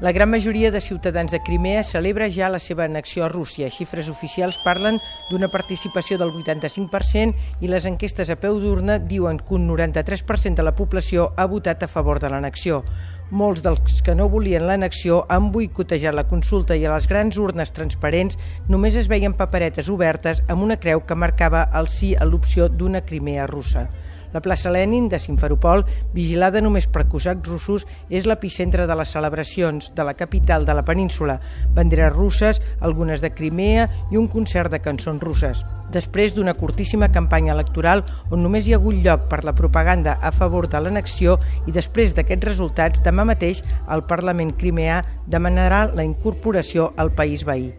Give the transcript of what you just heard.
La gran majoria de ciutadans de Crimea celebra ja la seva annexió a Rússia. Xifres oficials parlen d'una participació del 85% i les enquestes a peu d'urna diuen que un 93% de la població ha votat a favor de l'annexió. Molts dels que no volien l'annexió han boicotejat la consulta i a les grans urnes transparents només es veien paperetes obertes amb una creu que marcava el sí a l'opció d'una Crimea russa. La plaça Lenin de Simferopol, vigilada només per cosacs russos, és l'epicentre de les celebracions de la capital de la península, banderes russes, algunes de Crimea i un concert de cançons russes. Després d'una curtíssima campanya electoral on només hi ha hagut lloc per la propaganda a favor de l'annexió i després d'aquests resultats, demà mateix el Parlament crimeà demanarà la incorporació al país veí.